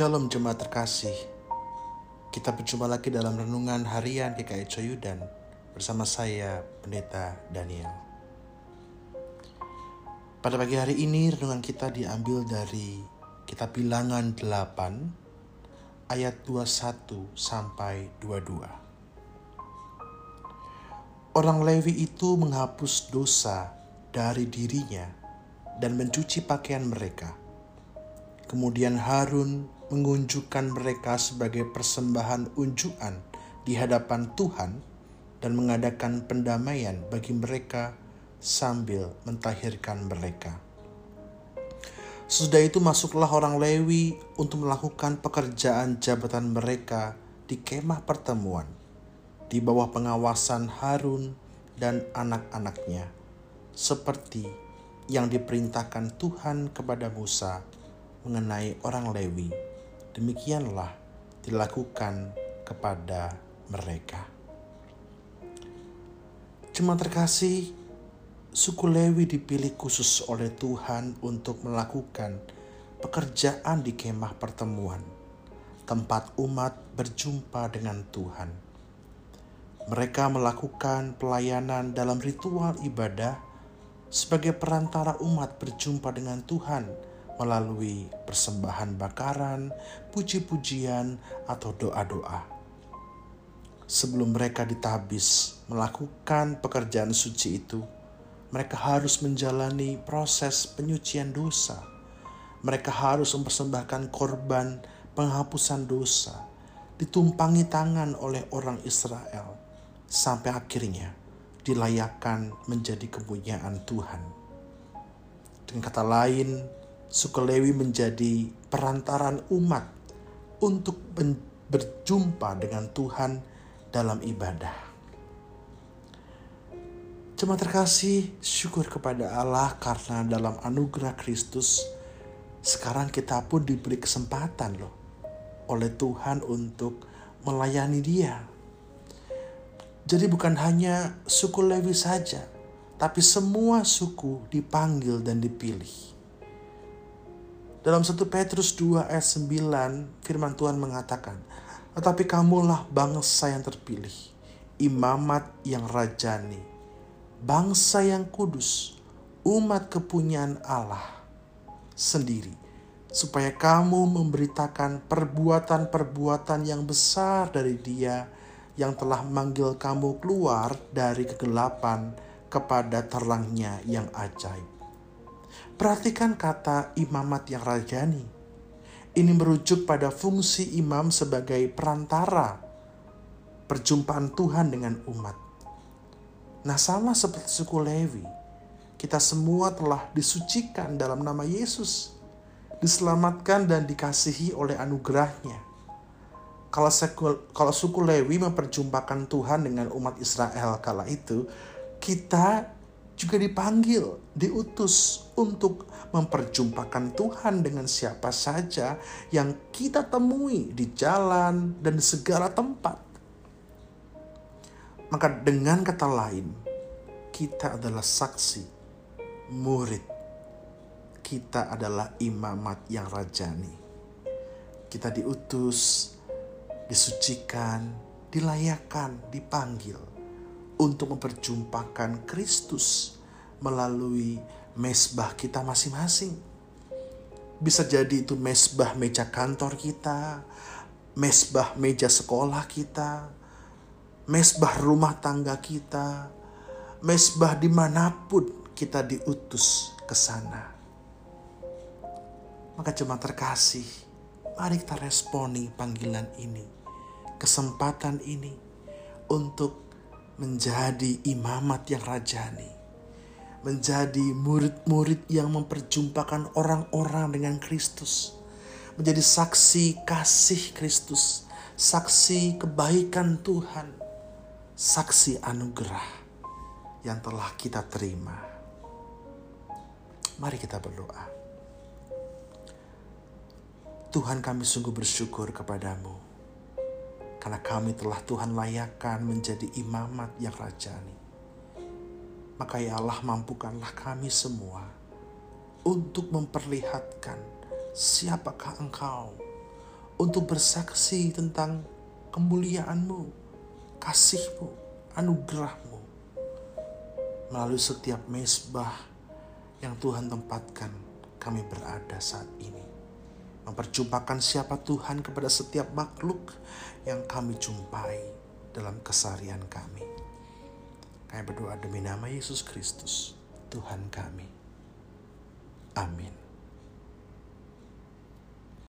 Shalom jemaat terkasih. Kita berjumpa lagi dalam renungan harian GKI Coyudan bersama saya Pendeta Daniel. Pada pagi hari ini renungan kita diambil dari kitab Bilangan 8 ayat 21 sampai 22. Orang Lewi itu menghapus dosa dari dirinya dan mencuci pakaian mereka Kemudian Harun mengunjukkan mereka sebagai persembahan unjukan di hadapan Tuhan dan mengadakan pendamaian bagi mereka sambil mentahirkan mereka. Sudah itu masuklah orang Lewi untuk melakukan pekerjaan jabatan mereka di kemah pertemuan di bawah pengawasan Harun dan anak-anaknya seperti yang diperintahkan Tuhan kepada Musa mengenai orang Lewi, demikianlah dilakukan kepada mereka. Cuma terkasih, suku Lewi dipilih khusus oleh Tuhan untuk melakukan pekerjaan di kemah pertemuan, tempat umat berjumpa dengan Tuhan. Mereka melakukan pelayanan dalam ritual ibadah sebagai perantara umat berjumpa dengan Tuhan melalui persembahan bakaran, puji-pujian, atau doa-doa. Sebelum mereka ditabis melakukan pekerjaan suci itu, mereka harus menjalani proses penyucian dosa. Mereka harus mempersembahkan korban penghapusan dosa, ditumpangi tangan oleh orang Israel, sampai akhirnya dilayakkan menjadi kepunyaan Tuhan. Dengan kata lain, suku Lewi menjadi perantaran umat untuk berjumpa dengan Tuhan dalam ibadah. Cuma terkasih syukur kepada Allah karena dalam anugerah Kristus sekarang kita pun diberi kesempatan loh oleh Tuhan untuk melayani dia. Jadi bukan hanya suku Lewi saja, tapi semua suku dipanggil dan dipilih. Dalam 1 Petrus 2 ayat 9 firman Tuhan mengatakan, Tetapi kamulah bangsa yang terpilih, imamat yang rajani, bangsa yang kudus, umat kepunyaan Allah sendiri, supaya kamu memberitakan perbuatan-perbuatan yang besar dari dia yang telah manggil kamu keluar dari kegelapan kepada terangnya yang ajaib. Perhatikan kata imamat yang rajani. Ini merujuk pada fungsi imam sebagai perantara perjumpaan Tuhan dengan umat. Nah sama seperti suku Lewi, kita semua telah disucikan dalam nama Yesus, diselamatkan dan dikasihi oleh anugerahnya. Kalau suku, kalau suku Lewi memperjumpakan Tuhan dengan umat Israel kala itu, kita juga dipanggil, diutus untuk memperjumpakan Tuhan dengan siapa saja yang kita temui di jalan dan segala tempat. Maka dengan kata lain, kita adalah saksi, murid. Kita adalah imamat yang rajani. Kita diutus, disucikan, dilayakan, dipanggil untuk memperjumpakan Kristus melalui mesbah kita masing-masing. Bisa jadi itu mesbah meja kantor kita, mesbah meja sekolah kita, mesbah rumah tangga kita, mesbah di mana pun kita diutus ke sana. Maka cuma terkasih, mari kita responi panggilan ini, kesempatan ini untuk menjadi imamat yang rajani, menjadi murid-murid yang memperjumpakan orang-orang dengan Kristus, menjadi saksi kasih Kristus, saksi kebaikan Tuhan, saksi anugerah yang telah kita terima. Mari kita berdoa. Tuhan kami sungguh bersyukur kepadamu karena kami telah Tuhan layakkan menjadi imamat yang rajani. Maka ya Allah mampukanlah kami semua untuk memperlihatkan siapakah engkau, untuk bersaksi tentang kemuliaanmu, kasihmu, anugerahmu. Melalui setiap mesbah yang Tuhan tempatkan kami berada saat ini. Memperjumpakan siapa Tuhan kepada setiap makhluk yang kami jumpai dalam kesarian kami. Kami berdoa demi nama Yesus Kristus, Tuhan kami. Amin.